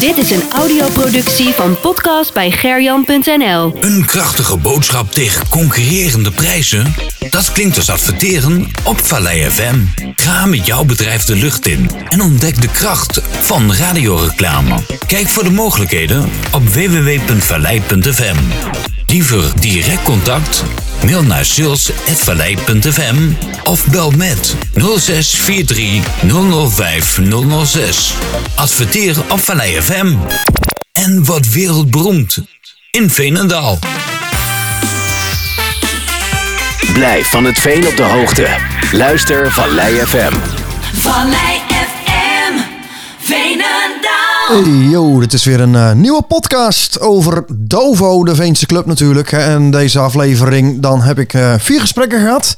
Dit is een audioproductie van podcast bij gerjan.nl. Een krachtige boodschap tegen concurrerende prijzen? Dat klinkt als adverteren op Vallei FM. Ga met jouw bedrijf de lucht in en ontdek de kracht van radioreclame. Kijk voor de mogelijkheden op www.vallei.fm. Liever direct contact? Mail naar sales.vallei.fm of bel met 0643 005 006. Adverteer op Vallei FM. En wat wereldberoemd in Veenendaal. Blijf van het veen op de hoogte. Luister Vallei FM. Vallei FM. Hey yo, dit is weer een eh, nieuwe podcast over Dovo, de Veense club natuurlijk. En deze aflevering, dan heb ik eh, vier gesprekken gehad.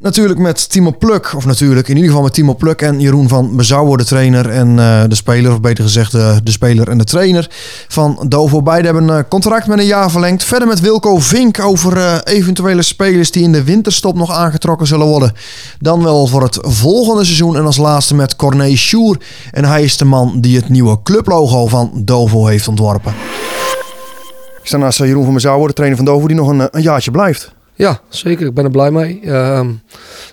Natuurlijk met Timo Pluk, of natuurlijk in ieder geval met Timo Pluk en Jeroen van Bezouwen, de trainer en eh, de speler, of beter gezegd eh, de speler en de trainer van Dovo. Beiden hebben een contract met een jaar verlengd. Verder met Wilco Vink over eh, eventuele spelers die in de winterstop nog aangetrokken zullen worden. Dan wel voor het volgende seizoen en als laatste met Corné Sjoer. En hij is de man die het nieuwe clublogo van Dovo heeft ontworpen. Ik sta naast eh, Jeroen van Bezouwen, de trainer van Dovo, die nog eh, een jaartje blijft. Ja, zeker. Ik ben er blij mee. Ehm,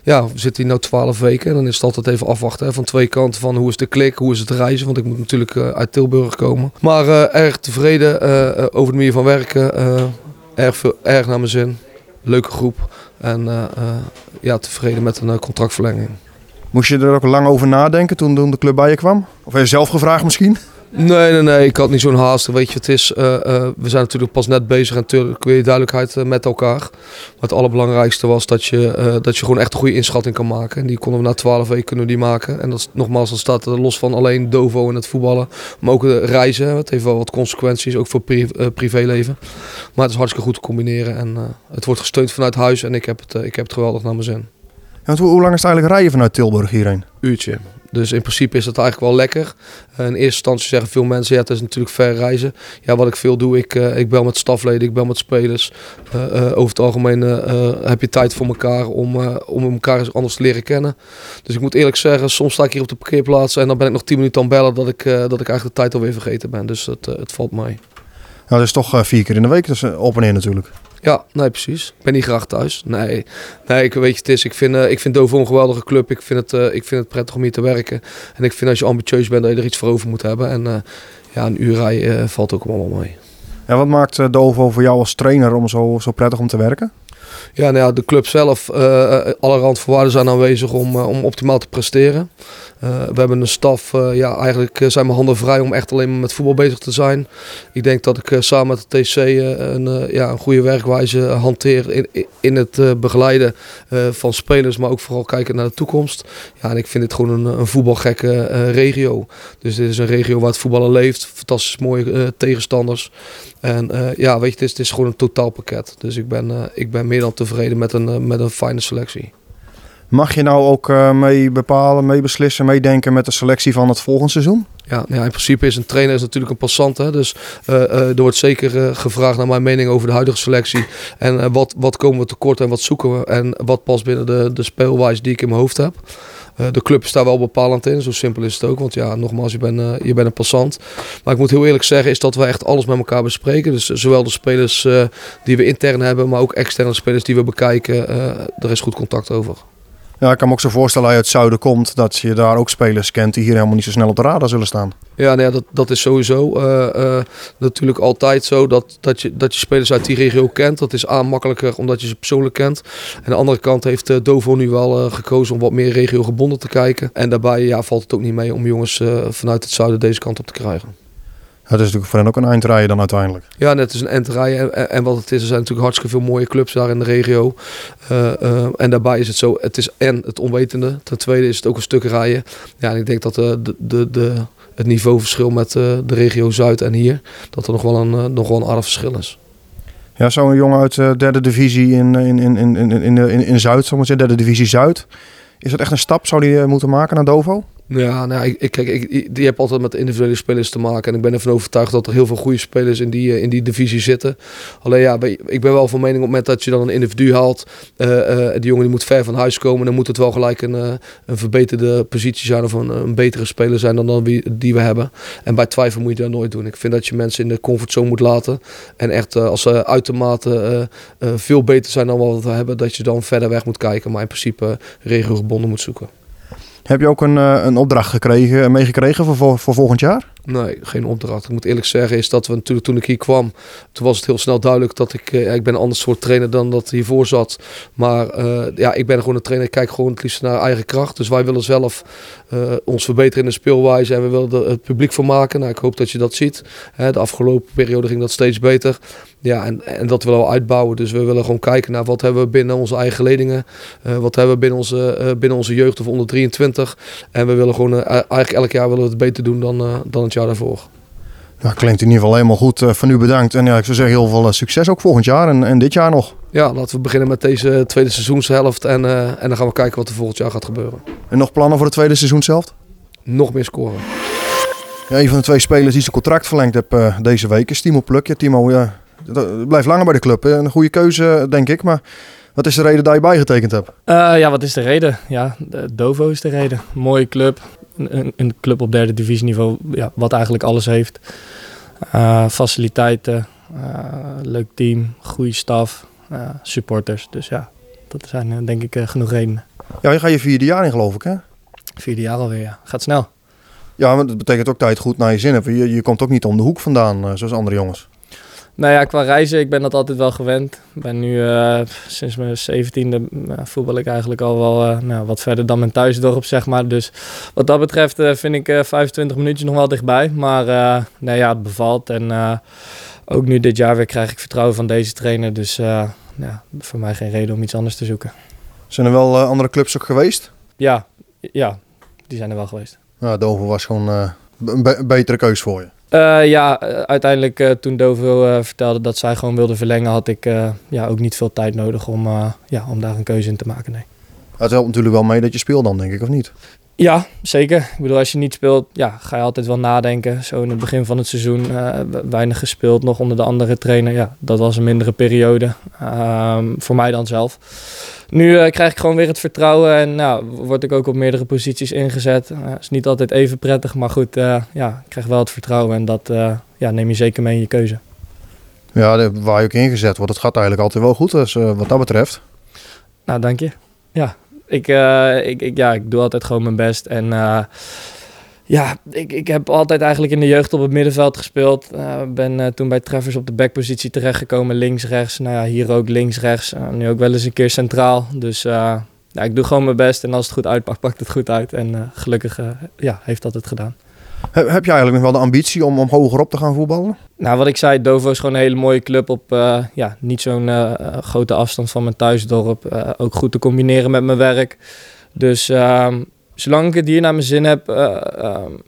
ja, we zitten hier nu 12 weken. En dan is het altijd even afwachten van twee kanten. Van hoe is de klik, hoe is het reizen. Want ik moet natuurlijk eh, uit Tilburg komen. Maar eh, erg tevreden eh, over de manier van werken. Erg, veel, erg naar mijn zin. Leuke groep. En ja, tevreden met een contractverlenging. Moest je er ook lang over nadenken toen de club bij je kwam? Of heb je zelf gevraagd misschien? Nee, nee, nee. Ik had niet zo'n haast. Weet je, het is, eh, eh, we zijn natuurlijk pas net bezig en natuurlijk weer duidelijkheid eh, met elkaar. Maar het allerbelangrijkste was dat je, eh, dat je gewoon echt een goede inschatting kan maken. En die konden we na twaalf weken kunnen die maken. En dat is, nogmaals, dat staat los van alleen Dovo en het voetballen. Maar ook de reizen. Het heeft wel wat consequenties, ook voor pri privéleven. Maar het is hartstikke goed te combineren. En eh, het wordt gesteund vanuit huis. En ik heb het, ik heb het geweldig naar mijn zin. Ja, want hoe, hoe lang is het eigenlijk rijden vanuit Tilburg hierheen? uurtje. Dus in principe is dat eigenlijk wel lekker. Eh, in eerste instantie zeggen veel mensen, ja, het is natuurlijk ver reizen. Ja, wat ik veel doe, ik, eh, ik bel met stafleden, ik bel met spelers. Eh, over het algemeen heb je tijd voor elkaar om, om elkaar eens anders te leren kennen. Dus ik moet eerlijk zeggen, soms sta ik hier op de parkeerplaats en dan ben ik nog 10 minuten aan bellen dat ik, dat ik eigenlijk de tijd alweer vergeten ben. Dus het, het valt mee. Ja, dat is toch vier keer in de week, dus op en neer natuurlijk. Ja, nee, precies. Ik ben niet graag thuis. Nee, nee ik weet je, het is. Ik vind, eh, ik vind Dovo een geweldige club. Ik vind, het, eh, ik vind het prettig om hier te werken. En ik vind als je ambitieus bent dat je er iets voor over moet hebben. En eh, ja, een uur rijden valt ook allemaal mee. Ja, wat maakt Dovo voor jou als trainer om zo, zo prettig om te werken? Ja, nou ja, de club zelf, alle randvoorwaarden zijn aanwezig om, om optimaal te presteren. Eh, we hebben een staf, eh, ja, eigenlijk eh, zijn mijn handen vrij om echt alleen maar met voetbal bezig te zijn. Ik denk dat ik samen met de TC een, ja, een goede werkwijze hanteer in, in het begeleiden van spelers, maar ook vooral kijken naar de toekomst. Ja, en ik vind dit gewoon een, een voetbalgekke regio. Dus dit is een regio waar het voetballen leeft, fantastisch mooie tegenstanders. En ja, weet je, het is, het is gewoon een totaalpakket. Dus ik ben, ik ben meer dan tevreden met een, met een fijne selectie. Mag je nou ook eh, mee bepalen, mee beslissen, meedenken met de selectie van het volgende seizoen? Ja, ja, in principe is een trainer is natuurlijk een passant. Hè? Dus eh, eh, er wordt zeker gevraagd naar mijn mening over de huidige selectie. En wat, wat komen we tekort en wat zoeken we. En wat past binnen de, de speelwijze die ik in mijn hoofd heb. De club is daar wel bepalend in, zo simpel is het ook. Want ja, nogmaals, je bent, je bent een passant. Maar ik moet heel eerlijk zeggen, is dat we echt alles met elkaar bespreken. Dus zowel de spelers die we intern hebben, maar ook externe spelers die we bekijken. er is goed contact over. Ja, ik kan me ook zo voorstellen als je uit het zuiden komt, dat je daar ook spelers kent die hier helemaal niet zo snel op de radar zullen staan. Ja, nou ja dat, dat is sowieso eh, eh, natuurlijk altijd zo dat, dat, je, dat je spelers uit die regio kent. Dat is aan makkelijker omdat je ze persoonlijk kent. En aan de andere kant heeft eh, Dovo nu wel gekozen om wat meer regiogebonden te kijken. En daarbij ja, valt het ook niet mee om jongens vanuit het zuiden deze kant op te krijgen. Het is natuurlijk voor hen ook een eindrijden dan uiteindelijk. Ja, net is een enterij. En, en- wat het is, er zijn natuurlijk hartstikke veel mooie clubs daar in de regio. Eh, eh, en daarbij is het zo, het is en het onwetende. Ten tweede is het ook een stuk rijden. Ja, en ik denk dat eh, de, de, de, het niveauverschil met de regio Zuid en hier, dat er nog wel een, nog wel een aardig verschil is. Ja, zo'n jongen uit de derde divisie in, in, in, in, in, in, in, in Zuid, zal ik maar zeggen, derde divisie Zuid. Is dat echt een stap, zou die moeten maken naar Dovo? Ja, nou, ik, kijk, ik, die heb altijd met individuele spelers te maken. En ik ben ervan overtuigd dat er heel veel goede spelers in die, eh, in die divisie zitten. Alleen ja, ik ben wel van mening op het moment dat je dan een individu haalt. eh, eh, die jongen die moet ver van huis komen. Dan moet het wel gelijk een, een verbeterde positie zijn. Of een, een betere speler zijn dan, dan die we hebben. En bij twijfel moet je dat nooit doen. Ik vind dat je mensen in de comfortzone moet laten. En echt als ze uitermate veel beter zijn dan wat we hebben. Dat je dan verder weg moet kijken. Maar in principe regiogebonden moet zoeken. Heb je ook een, eh, een opdracht gekregen, meegekregen voor, voor, voor volgend jaar? Nee, geen opdracht. Ik moet eerlijk zeggen, is dat we natuurlijk toen ik hier kwam, toen was het heel snel duidelijk dat ik, eh, ik ben een ander soort trainer dan dat hiervoor zat. Maar eh, ja, ik ben gewoon een trainer, ik kijk gewoon het liefst naar eigen kracht. Dus wij willen zelf eh, ons verbeteren in de speelwijze en we willen er het publiek van maken. Nou, ik hoop dat je dat ziet. Hè, de afgelopen periode ging dat steeds beter. Ja, en, en dat willen we uitbouwen. Dus we willen gewoon kijken naar wat hebben we binnen onze eigen leidingen. eh, wat hebben we binnen onze, binnen onze jeugd of onder 23. En we willen gewoon, eigenlijk elk jaar willen we het beter doen dan, dan het jaar daarvoor. Ja, klinkt in ieder geval helemaal goed. Eh, van u bedankt. En ja, ik zou zeggen heel veel eh, succes ook volgend jaar en, en dit jaar nog. Ja, laten we beginnen met deze tweede seizoenshelft. En, eh, en dan gaan we kijken wat er volgend jaar gaat gebeuren. En nog plannen voor het tweede seizoen zelf? Nog meer scoren. Ja, een van de twee spelers die zijn contract verlengd heeft eh, deze week is Timo Pluk. Ja, Timo ja, blijft langer bij de club. hè. Een goede keuze, denk ik. Maar wat is de reden dat je bijgetekend hebt? Eh, ja, wat is de reden? Ja, de- Dovo is de reden. Mooie club. Een, club op derde divisieniveau, ja, wat eigenlijk alles heeft. Eh, faciliteiten, eh, leuk team, goede staf, eh, supporters. Dus ja, dat zijn denk ik genoeg redenen. Ja, je gaat je vierde jaar in geloof ik hè? Vierde jaar alweer, ja. Gaat snel. Ja, maar dat betekent ook dat je het goed naar je zin hebt. Je, je komt ook niet om de hoek vandaan, zoals andere jongens. Nou ja, qua reizen, ik ben dat altijd wel gewend. Ik ben nu eh, sinds mijn zeventiende uh, voetbal ik eigenlijk al wel eh, nou, wat verder dan mijn thuisdorp, zeg maar. Dus wat dat betreft vind ik eh 25 minuutjes nog wel dichtbij. Maar nee, ja, het bevalt. En ook nu dit jaar weer krijg ik vertrouwen van deze trainer. Dus ja, voor mij geen reden om iets anders te zoeken. Zijn er wel andere clubs ook geweest? Ja, ja, die zijn er wel geweest. Nou, Dover was gewoon een be- betere keus voor je. Uh, ja, uh, uiteindelijk uh, toen Dovo vertelde dat zij gewoon wilde verlengen, had ik ja, ook niet veel tijd nodig om, ja, om daar een keuze in te maken. Nee. Het helpt natuurlijk wel mee dat je speelt dan, denk ik, of niet? Ja, zeker. Ik bedoel, als je niet speelt, ja, ga je altijd wel nadenken. Zo in het begin van het seizoen uh, weinig gespeeld, nog onder de andere trainer. Ja, dat was een mindere periode. Um, voor mij dan zelf. Nu uh, krijg ik gewoon weer het vertrouwen en nou, word ik ook op meerdere posities ingezet. Uh, is niet altijd even prettig, maar goed, ja, ik krijg wel het vertrouwen en dat ja, neem je zeker mee in je keuze. Ja, waar je ook ingezet wordt, het gaat eigenlijk altijd wel goed, dus wat dat betreft. Nou, dank je. Ja, ik, uh, ik, ik, ja, ik doe altijd gewoon mijn best. En uh, ja, ik, ik heb altijd eigenlijk in de jeugd op het middenveld gespeeld. Uh, ben toen bij Treffers op de backpositie terechtgekomen, links, rechts. Nou ja, hier ook links, rechts. nu ook wel eens een keer centraal. Dus ja, ik doe gewoon mijn best. En als het goed uitpakt, pakt het goed uit. En gelukkig ja, heeft dat het gedaan. Heb, heb je eigenlijk nog wel de ambitie om, om hogerop te gaan voetballen? Nou, wat ik zei, Dovo is gewoon een hele mooie club op uh, ja, niet zo'n uh, grote afstand van mijn thuisdorp. Uh, ook goed te combineren met mijn werk. Dus uh, zolang ik het hier naar mijn zin heb,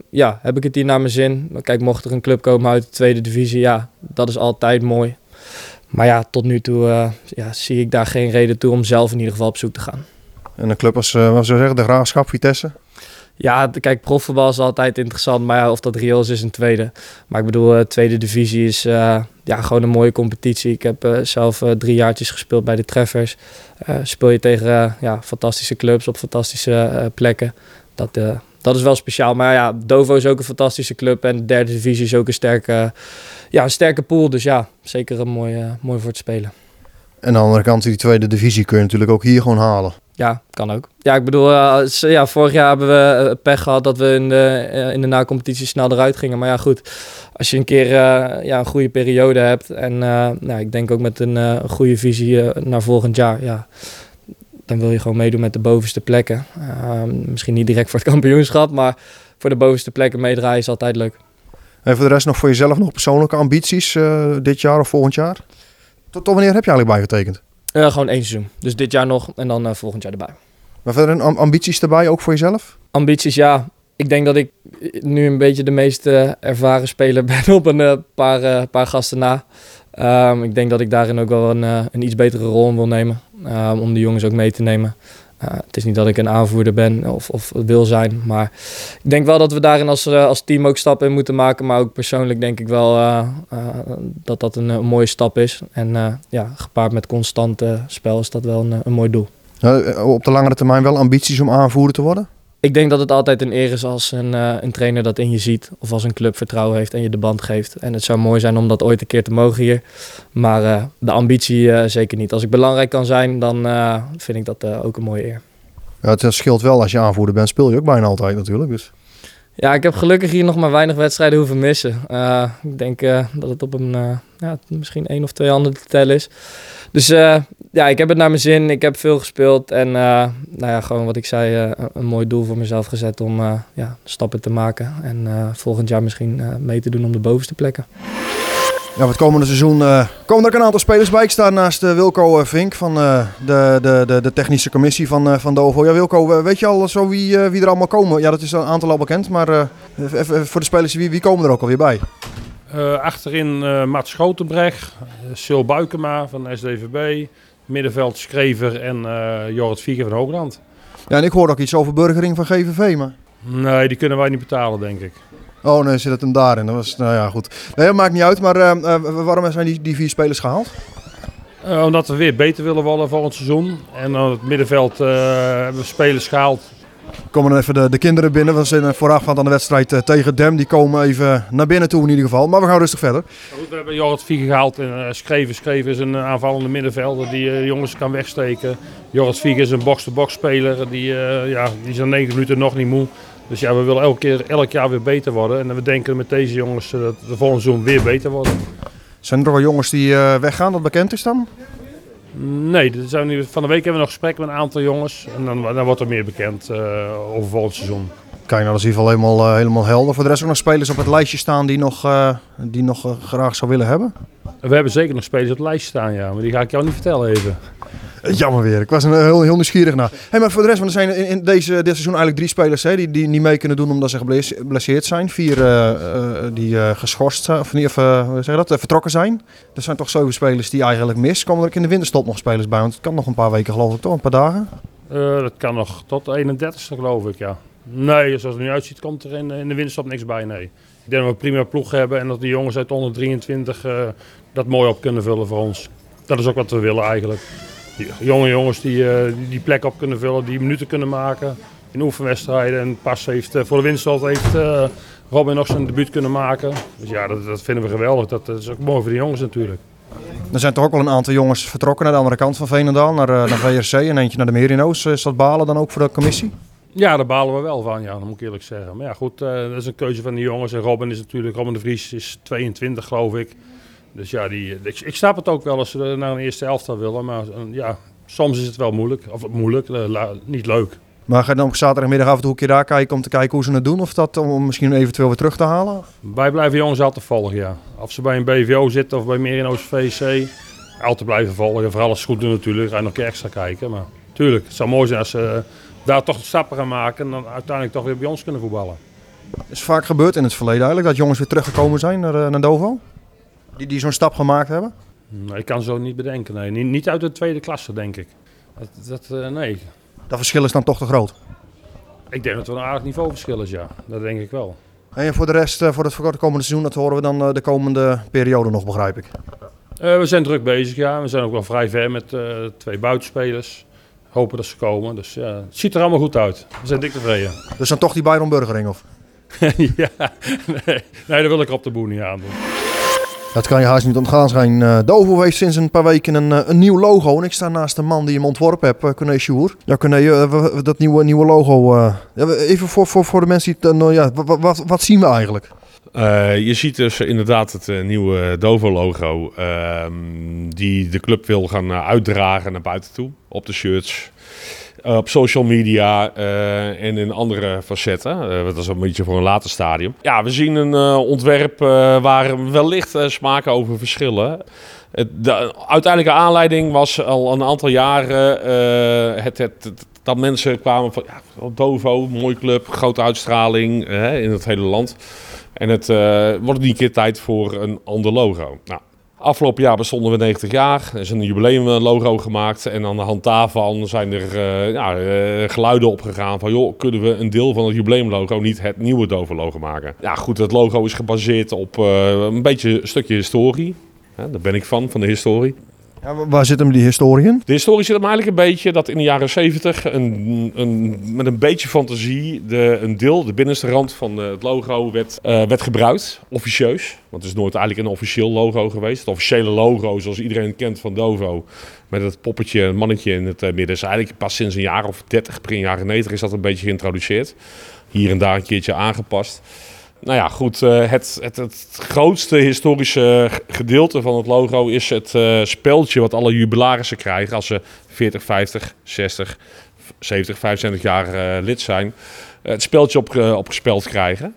ja, heb ik het hier naar mijn zin. Kijk, mocht er een club komen uit de tweede divisie, ja, dat is altijd mooi. Maar ja, tot nu toe ja, zie ik daar geen reden toe om zelf in ieder geval op zoek te gaan. En een club als, wat zou zeggen, de Graafschap, Vitesse? Ja, kijk, profvoetbal is altijd interessant, maar of dat reëel is, is een tweede. Maar ik bedoel, uh, tweede divisie is uh, ja, gewoon een mooie competitie. Ik heb uh, zelf drie jaartjes gespeeld bij de Treffers. speel je tegen ja, fantastische clubs op fantastische plekken. Dat, dat is wel speciaal. Maar ja, Dovo is ook een fantastische club en de derde divisie is ook een sterke, ja, een sterke pool. Dus ja, zeker een mooi, mooi voor het spelen. En aan de andere kant, die tweede divisie kun je natuurlijk ook hier gewoon halen. Ja, kan ook. Ja, ik bedoel, uh, ja, vorig jaar hebben we uh, pech gehad dat we in de, uh, in de na-competitie snel eruit gingen. Maar ja, goed, als je een keer ja, een goede periode hebt en nou, ik denk ook met een goede visie naar volgend jaar, ja, dan wil je gewoon meedoen met de bovenste plekken. Ehm, misschien niet direct voor het kampioenschap, maar voor de bovenste plekken meedraaien is altijd leuk. En voor de rest nog voor jezelf nog persoonlijke ambities dit jaar of volgend jaar? Tot, tot wanneer heb je eigenlijk bijgetekend? Uh, gewoon één seizoen. Dus dit jaar nog en dan uh, volgend jaar erbij. Maar verder ambities erbij, ook voor jezelf? Ambities, ja. Ik denk dat ik nu een beetje de meest ervaren speler ben op een paar, paar gasten na. Um, ik denk dat ik daarin ook wel een, een iets betere rol in wil nemen. Um, om de jongens ook mee te nemen. Uh, het is niet dat ik een aanvoerder ben of, of wil zijn, maar ik denk wel dat we daarin als, uh, als team ook stappen in moeten maken. Maar ook persoonlijk denk ik wel uh, dat dat een, mooie stap is. En ja, gepaard met constant spel is dat wel een, een mooi doel. op de langere termijn wel ambities om aanvoerder te worden? Ik denk dat het altijd een eer is als een, uh, een trainer dat in je ziet. Of als een club vertrouwen heeft en je de band geeft. En het zou mooi zijn om dat ooit een keer te mogen hier. Maar uh, de ambitie uh, zeker niet. Als ik belangrijk kan zijn, dan vind ik dat ook een mooie eer. Ja, het scheelt wel als je aanvoerder bent, speel je ook bijna altijd natuurlijk. Dus. Ja, ik heb gelukkig hier nog maar weinig wedstrijden hoeven missen. ik denk dat het op een, ja, misschien één of twee handen te tellen is. Dus ja, ik heb het naar mijn zin. Ik heb veel gespeeld. En uh, nou ja, gewoon wat ik zei, uh, een mooi doel voor mezelf gezet om ja, stappen te maken. En volgend jaar misschien mee te doen om de bovenste plekken. Ja, het komende seizoen komen er een aantal spelers bij. Ik sta naast Wilco Vink van de, de, de, de technische commissie van, van Dovo. Ja, Wilco, weet je al zo wie, wie er allemaal komen? Ja, dat is een aantal al bekend. Maar even voor de spelers, wie, wie komen er ook alweer bij? Uh, achterin uh, Mats Schotenbrecht, Sil Buikema van SDVB, middenveld Skrever en uh, Jorrit Vieger van Hoogland. Ja, en ik hoor ook iets over burgering van GVV, maar... Nee, die kunnen wij niet betalen, denk ik. Oh, nee, zit het hem daarin. Dat was, nou ja, goed. Nee, dat maakt niet uit, maar waarom zijn die, die vier spelers gehaald? omdat we weer beter willen worden volgend seizoen. En dan het middenveld hebben we spelers gehaald komen dan even de, de kinderen binnen. We zijn voorafgaand aan de wedstrijd uh, tegen Dem. Die komen even naar binnen toe in ieder geval. Maar we gaan rustig verder. Goed, we hebben Jorrit Viege gehaald. En uh, Schreven. Schreven is een aanvallende middenvelder die uh, jongens kan wegsteken. Jorrit Viege is een box-to-box speler. Die, ja, die is aan 9 minuten nog niet moe. Dus ja, we willen elke keer, elk jaar weer beter worden. En we denken met deze jongens dat de volgende seizoen weer beter worden. Zijn er nog wel jongens die weggaan, dat bekend is dan? Nee, zijn van de week hebben we nog gesprekken met een aantal jongens. En dan, dan wordt er meer bekend uh, over volgend seizoen. Kijk, nou, dat is in ieder geval helemaal, uh, helemaal helder. Voor de rest ook nog spelers op het lijstje staan die nog, uh, die nog graag zou willen hebben? We hebben zeker nog spelers op het lijstje staan, ja. Maar die ga ik jou niet vertellen even. Jammer weer. Ik was een, heel, heel nieuwsgierig naar. Hey, maar voor de rest, want er zijn in, deze, dit seizoen eigenlijk drie spelers hè, die, die niet mee kunnen doen omdat ze geblesseerd zijn. Vier uh, uh, die geschorst zijn, of niet, hoe zeg dat, vertrokken zijn. Er zijn toch zeven spelers die eigenlijk mis. Komen er in de winterstop nog spelers bij? Want het kan nog een paar weken geloof ik toch, een paar dagen? dat kan nog tot de 31ste geloof ik, ja. Nee, zoals het nu uitziet komt er in, in de winterstop niks bij, nee. Ik denk dat we een prima ploeg hebben en dat die jongens uit onder 23 dat mooi op kunnen vullen voor ons. Dat is ook wat we willen eigenlijk jonge jongens die, uh, die plek op kunnen vullen, die minuten kunnen maken in oefenwedstrijden. En pas heeft, uh, voor de winststad heeft uh, Robin nog zijn debuut kunnen maken. Dus ja, dat, dat vinden we geweldig. Dat, dat, is ook mooi voor de jongens natuurlijk. Er zijn toch ook wel een aantal jongens vertrokken naar de andere kant van Veenendaal, naar, naar VRC en eentje naar de Merino's. Is dat balen dan ook voor de commissie? Ja, daar balen we wel van, ja, dat moet ik eerlijk zeggen. Maar ja, goed, dat is een keuze van de jongens. En Robin is natuurlijk, Robin de Vries is 22 geloof ik. Dus ja, die, ik, ik snap het ook wel als ze naar een eerste elftal willen. Maar eh, ja, soms is het wel moeilijk. Of moeilijk, uh, niet leuk. Maar ga je dan op zaterdagmiddag af en toe een keer daar kijken om te kijken hoe ze het doen? Of dat om misschien eventueel weer terug te halen? Wij blijven jongens altijd volgen, ja. Of ze bij een BVO zitten of bij Merino's VC. Altijd blijven volgen. Vooral als ze goed doen natuurlijk. Ga je nog een keer extra kijken. Maar tuurlijk, het zou mooi zijn als ze daar toch stappen gaan maken. En dan uiteindelijk toch weer bij ons kunnen voetballen. Is vaak gebeurd in het verleden eigenlijk dat jongens weer teruggekomen zijn naar, eh, naar Dovo? Die, die zo'n stap gemaakt hebben? Nee, ik kan zo niet bedenken. Nee. Niet uit de tweede klasse, denk ik. Dat, dat, uh, nee. Dat verschil is dan toch te groot? Ik denk dat er een aardig niveauverschil is, ja. Dat denk ik wel. En voor de rest, uh, voor het komende seizoen, dat horen we dan uh, de komende periode nog, begrijp ik? we zijn druk bezig, ja. We zijn ook wel vrij ver met twee buitenspelers. Hopen dat ze komen. Dus ja, het ziet er allemaal goed uit. We zijn dik tevreden. Dus dan toch die Byron Burgering, of? ja, nee. nee, dat wil ik op de boer niet aan doen. Dat kan je haast niet ontgaan zijn. Uh, Dovo heeft sinds een paar weken een, eh, een nieuw logo. En ik sta naast de man die hem ontworpen heeft, uh, Corné Sjoer. Ja, Corné, dat nieuwe, nieuwe logo. even voor, voor, voor de mensen die... nou ja, wat, wat, wat zien we eigenlijk? je ziet dus inderdaad het nieuwe Dovo-logo ehm, die de club wil gaan uitdragen naar buiten toe op de shirts. Eh, op social media uh, en in andere facetten. Uh, dat is een beetje voor een later stadium. Ja, we zien een ontwerp waar wellicht smaken over verschillen. de uiteindelijke aanleiding was al een aantal jaren het, het, dat mensen kwamen van ja, Dovo, mooie club, grote uitstraling in het hele land. En het wordt niet een keer tijd voor een ander logo. Nou, Afgelopen jaar bestonden we 90 jaar. Er is een jubileumlogo gemaakt. En aan de hand daarvan zijn er eh, ja, eh, geluiden opgegaan van... joh, kunnen we een deel van het jubileumlogo niet het nieuwe Dovo-logo maken? Ja goed, het logo is gebaseerd op eh, een beetje een stukje historie. Daar ben ik van, van de historie. Waar zit hem die historie in? De historie zit hem eigenlijk een beetje dat in de jaren 70 een, een, met een beetje fantasie de, een deel, de binnenste rand van het logo, werd, eh, werd gebruikt, officieus. Want het is nooit eigenlijk een officieel logo geweest. Het officiële logo, zoals iedereen kent van Dovo, met het poppetje, het mannetje in het eh, midden, is eigenlijk pas sinds een jaar of 30, begin jaren 90 is dat een beetje geïntroduceerd. Hier en daar een keertje aangepast. Nou ja, goed. eh, het, het, het grootste historische gedeelte van het logo is het eh, speldje wat alle jubilarissen krijgen als ze 40, 50, 60, 70, 75 jaar eh, lid zijn. Het speldje op, opgespeld krijgen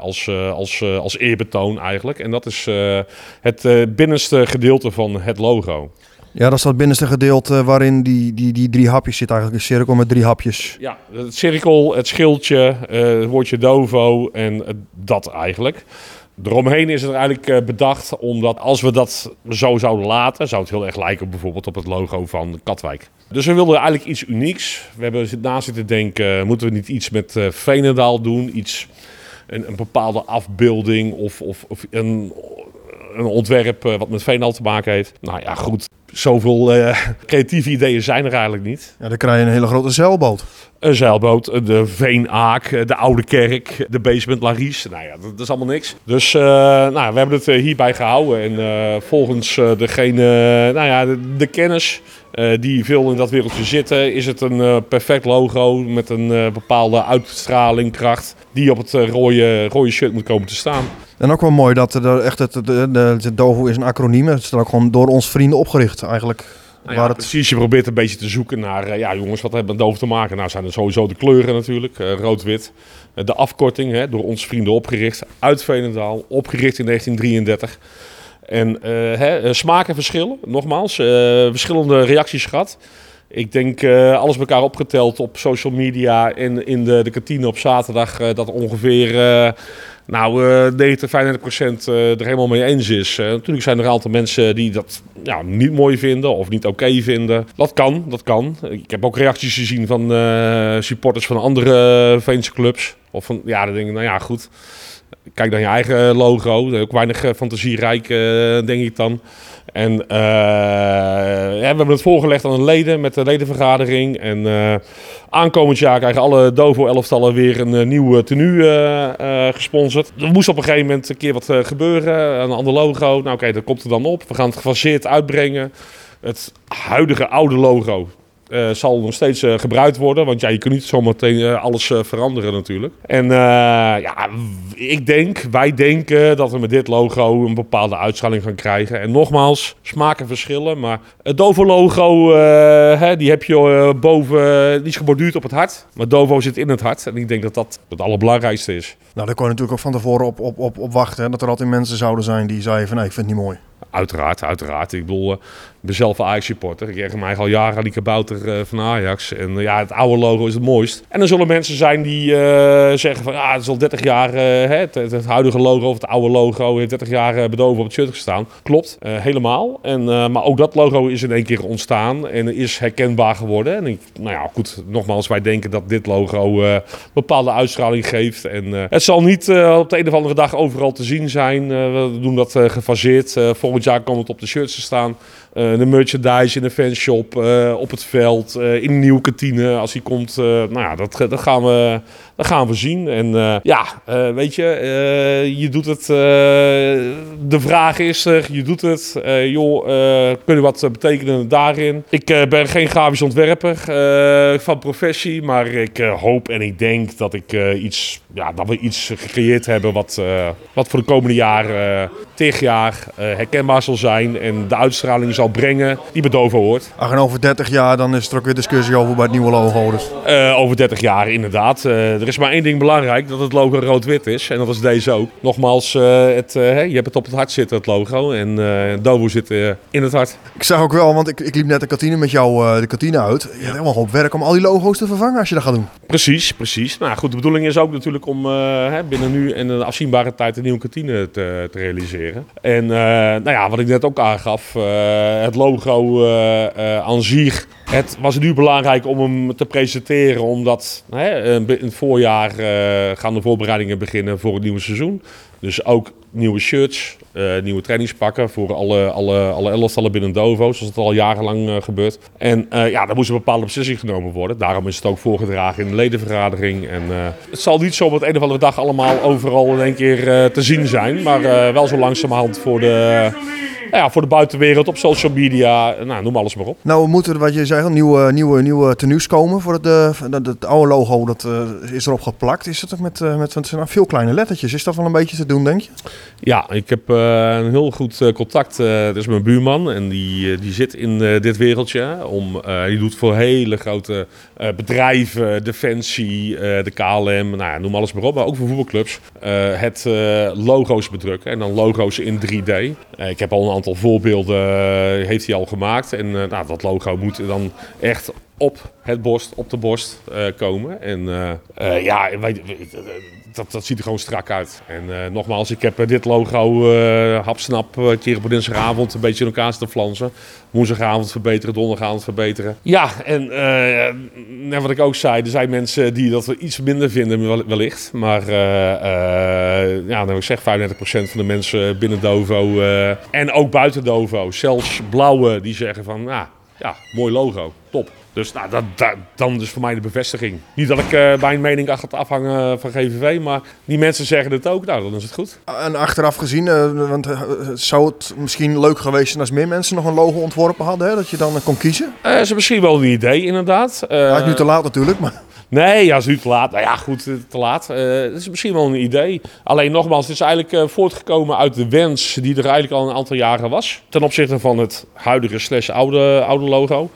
als, als, als eerbetoon eigenlijk. En dat is het binnenste gedeelte van het logo. Ja, dat is dat binnenste gedeelte waarin die, die, die drie hapjes zit eigenlijk. Een cirkel met drie hapjes. Ja, het cirkel, het schildje, eh, het woordje Dovo en eh, dat eigenlijk. Eromheen is het eigenlijk eh, bedacht omdat als we dat zo zouden laten, zou het heel erg lijken bijvoorbeeld op het logo van Katwijk. Dus we wilden eigenlijk iets unieks. We hebben na zitten denken, moeten we niet iets met eh Veenendaal doen? Iets, een, een bepaalde afbeelding of, of, of een, een ontwerp eh, wat met Veenendaal te maken heeft. Nou ja, goed. Zoveel eh, creatieve ideeën zijn er eigenlijk niet. Ja, dan krijg je een hele grote zeilboot. Een zeilboot, de Veenaak, de Oude Kerk, de Basement Laries. Nou ja, dat, dat is allemaal niks. Dus eh, nou, we hebben het eh, hierbij gehouden. En eh, volgens eh, degene, nou ja, de, de kennis eh, die veel in dat wereldje zitten, is het een eh, perfect logo met een eh, bepaalde uitstraling, kracht, die op het eh, rode, rode shirt moet komen te staan. En ook wel mooi dat er echt het, de, de, de Dovo is een acroniem. Het is dan ook gewoon door ons vrienden opgericht eigenlijk. Nou ja, waar het, Precies, je probeert een beetje te zoeken naar, eh, ja jongens, wat hebben we met doof te maken? Nou zijn er sowieso de kleuren natuurlijk, eh, rood-wit. Eh, de afkorting, hè, door onze vrienden opgericht, uit Veenendaal, opgericht in 1933. En hè, smaken verschillen, nogmaals, verschillende reacties gehad. Ik denk alles bij elkaar opgeteld op social media en in de, de kantine op zaterdag dat ongeveer nou, eh 90, 35 procent eh, er helemaal mee eens is. Eh, natuurlijk zijn er een aantal mensen die dat niet mooi vinden of niet oké vinden. Dat kan, dat kan. Ik heb ook reacties gezien van eh, supporters van andere Veense clubs. Of van, ja, dan denk ik, nou ja, goed. Kijk dan je eigen logo. Ook weinig fantasierijk, denk ik dan. En eh, we hebben het voorgelegd aan de leden met de ledenvergadering. En eh, aankomend jaar krijgen alle Dovo-elftallen weer een eh, nieuw tenue gesponsord. Er moest op een gegeven moment een keer wat gebeuren. Een ander logo. Nou oké, dat komt er dan op. We gaan het gefaseerd uitbrengen. Het huidige oude logo eh, zal nog steeds eh, gebruikt worden. Want ja, je kunt niet zometeen eh, alles veranderen natuurlijk. En ja, ik denk, wij denken dat we met dit logo een bepaalde uitstraling gaan krijgen. En nogmaals, smaken verschillen. Maar het Dovo logo, eh, hè, die heb je boven, die is geborduurd op het hart. Maar Dovo zit in het hart. En ik denk dat dat het allerbelangrijkste is. nou, daar kon je natuurlijk ook van tevoren op, op, op, op wachten. Dat er altijd mensen zouden zijn die zeiden van nee, ik vind het niet mooi. Uiteraard, uiteraard. Ik bedoel, eh, ik ben zelf een Ajax-supporter. Ik krijg mij al jaren aan die kabouter eh, van Ajax. En eh, ja, het oude logo is het mooist. En er zullen mensen zijn die zeggen van... Ja, het is al 30 jaar, het, huidige logo of het oude logo... heeft 30 jaar bedoven op het shirt gestaan. Klopt, helemaal. En, maar ook dat logo is in één keer ontstaan en is herkenbaar geworden. En nou ja, goed, nogmaals, wij denken dat dit logo bepaalde uitstraling geeft. En het zal niet op de een of andere dag overal te zien zijn. We doen dat gefaseerd. Eh, volgend jaar komt het op de shirts te staan. Eh, de merchandise in de fanshop, eh, op het veld, eh, in een nieuwe kantine als die komt. nou ja, dat, dat, gaan we, dat gaan we zien. En ja, weet je, je doet het. de vraag is er, je doet het. Joh, kun je wat betekenen daarin? Ik ben geen grafisch ontwerper van professie, maar ik hoop en ik denk dat, ik, iets, ja, dat we iets gecreëerd hebben wat, wat voor de komende jaren, tig jaar, herkenbaar zal zijn en de uitstraling zal brengen die Dovo hoort. Ach, en over 30 jaar dan is er ook weer discussie over bij het nieuwe logo. Dus. Eh, over 30 jaar inderdaad. Eh, er is maar één ding belangrijk, dat het logo rood-wit is. En dat is deze ook. Nogmaals, eh, het, je hebt het op het hart zitten, het logo. En Dovo zit in het hart. Ik zag ook wel, want ik, ik liep net de kantine met jou de kantine uit. Je hebt helemaal op werk om al die logo's te vervangen als je dat gaat doen. Precies, precies. Nou goed, de bedoeling is ook natuurlijk om binnen nu en een afzienbare tijd een nieuwe kantine te, te realiseren. En nou ja, wat ik net ook aangaf, uh, het logo aan zich. Het was nu belangrijk om hem te presenteren, omdat hè, in het voorjaar gaan de voorbereidingen beginnen voor het nieuwe seizoen. Dus ook nieuwe shirts, uh, nieuwe trainingspakken voor alle, alle, alle elftallen binnen Dovo, zoals het al jarenlang uh, gebeurt. En uh, ja, daar moest een bepaalde beslissing genomen worden. Daarom is het ook voorgedragen in de ledenvergadering. En het zal niet zo op het een of andere dag allemaal overal in één keer te zien zijn, maar wel zo langzamerhand voor de ja, voor de buitenwereld op social media. Nou, noem alles maar op. Nou, we moeten, wat je zei, nieuwe, nieuwe, nieuwe tenues komen. Voor het, het, het oude logo dat is erop geplakt. Is dat ook met, met, met veel kleine lettertjes? Is dat wel een beetje te doen, denk je? Ja, ik heb een heel goed uh, contact. Dat is mijn buurman en die, die zit in dit wereldje. Om, die doet voor hele grote bedrijven, Defensie, de KLM, nou noem alles maar op. Maar ook voor voetbalclubs. het logo's bedrukken en dan logo's in 3D. ik heb al een aantal voorbeelden heeft hij al gemaakt. En nou, dat logo moet dan echt op het borst, op de borst komen. En ja, wij, dat, dat ziet er gewoon strak uit. En nogmaals, ik heb dit logo hapsnap een keer op dinsdagavond een beetje in elkaar te flansen. Woensdagavond verbeteren, donderdagavond verbeteren. Ja, en wat ik ook zei, er zijn mensen die dat iets minder vinden wellicht. Maar ja, heb ik zeg 35% van de mensen binnen Dovo en ook buiten Dovo, zelfs blauwe, die zeggen van, nou ja, mooi logo, top. Dus nou, dat, dat, dan is voor mij de bevestiging. Niet dat ik uh, mijn mening ga afhangen van GVV, maar die mensen zeggen het ook. Nou, dan is het goed. En achteraf gezien, uh, want uh, zou het misschien leuk geweest zijn als meer mensen nog een logo ontworpen hadden, hè, dat je dan kon kiezen? Is misschien wel een idee, inderdaad. Uh, is nu te laat natuurlijk, maar... Nee, ja, is nu te laat. Nou ja, goed, te laat. Het is misschien wel een idee. Alleen nogmaals, het is eigenlijk voortgekomen uit de wens die er eigenlijk al een aantal jaren was. Ten opzichte van het huidige slash oude, oude logo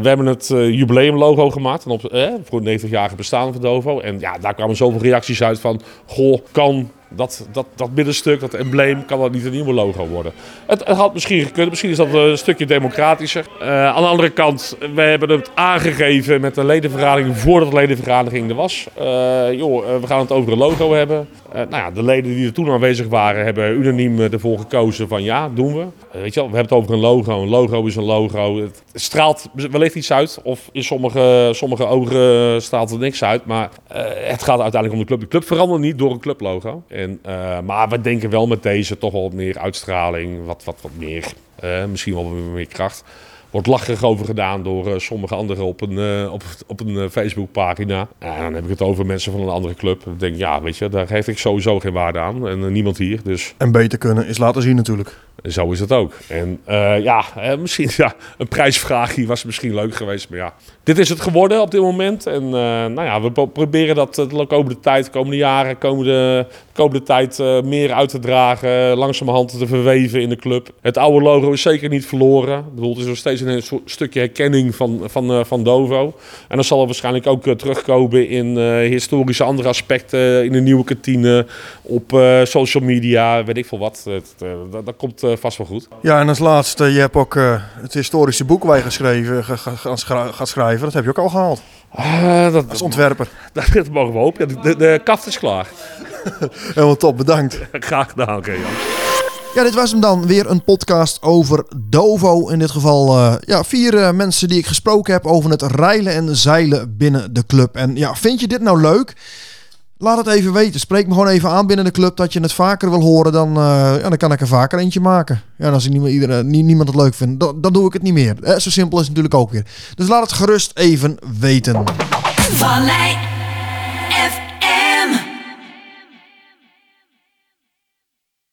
we hebben het uh, jubileumlogo gemaakt op, eh, voor het 90-jarige bestaan van Dovo. En ja, daar kwamen zoveel reacties uit van... Goh, kan dat, dat, dat middenstuk, dat embleem, kan dat niet een nieuwe logo worden. Het, het had misschien gekund, misschien is dat een stukje democratischer. Uh, aan de andere kant, we hebben het aangegeven met de ledenvergadering voordat de ledenvergadering er was. Uh, joh, we gaan het over een logo hebben. Nou ja, de leden die er toen aanwezig waren, hebben unaniem ervoor gekozen van ja, doen we. weet je wel, we hebben het over een logo. Een logo is een logo. Het straalt wellicht iets uit, of in sommige, sommige ogen straalt er niks uit. Maar het gaat uiteindelijk om de club. De club verandert niet door een clublogo. En, uh, maar we denken wel met deze toch wel meer uitstraling, wat, wat, wat meer, uh, misschien wel meer kracht. Wordt lacherig over gedaan door uh, sommige anderen op een, op, op een Facebookpagina. En dan heb ik het over mensen van een andere club. Dan denk ik, ja, weet je, daar geef ik sowieso geen waarde aan. En niemand hier. Dus. En beter kunnen is laten zien natuurlijk. Zo is het ook. En uh, ja, misschien ja, een prijsvraag was misschien leuk geweest. Maar ja, dit is het geworden op dit moment. En uh, nou ja, we proberen dat de komende tijd, komende jaren, komende, komende tijd meer uit te dragen. Langzamerhand te verweven in de club. Het oude logo is zeker niet verloren. Ik bedoel, het is nog steeds een stukje herkenning van, van, van Dovo. En dan zal er waarschijnlijk ook terugkomen in historische andere aspecten. In de nieuwe kantine, op social media, weet ik veel wat. dat, dat komt vast wel goed. Ja, en als laatste, je hebt ook uh, het historische boek waar je geschreven, gaat schrijven. Dat heb je ook al gehaald. Uh, dat, als ontwerper. Dat, dat mogen we hopen. Ja, de, de, kaft is klaar. Helemaal top, bedankt. Graag gedaan, oké okay, Ja, dit was hem dan. Weer een podcast over Dovo. In dit geval uh, ja, vier uh, mensen die ik gesproken heb over het reilen en zeilen binnen de club. En ja, vind je dit nou leuk? Laat het even weten. Spreek me gewoon even aan binnen de club dat je het vaker wil horen. Dan, ja, dan kan ik er vaker eentje maken. Ja, en als niemand, iedereen, niemand het leuk vindt, dan, doe ik het niet meer. Eh, zo simpel is het natuurlijk ook weer. Dus laat het gerust even weten.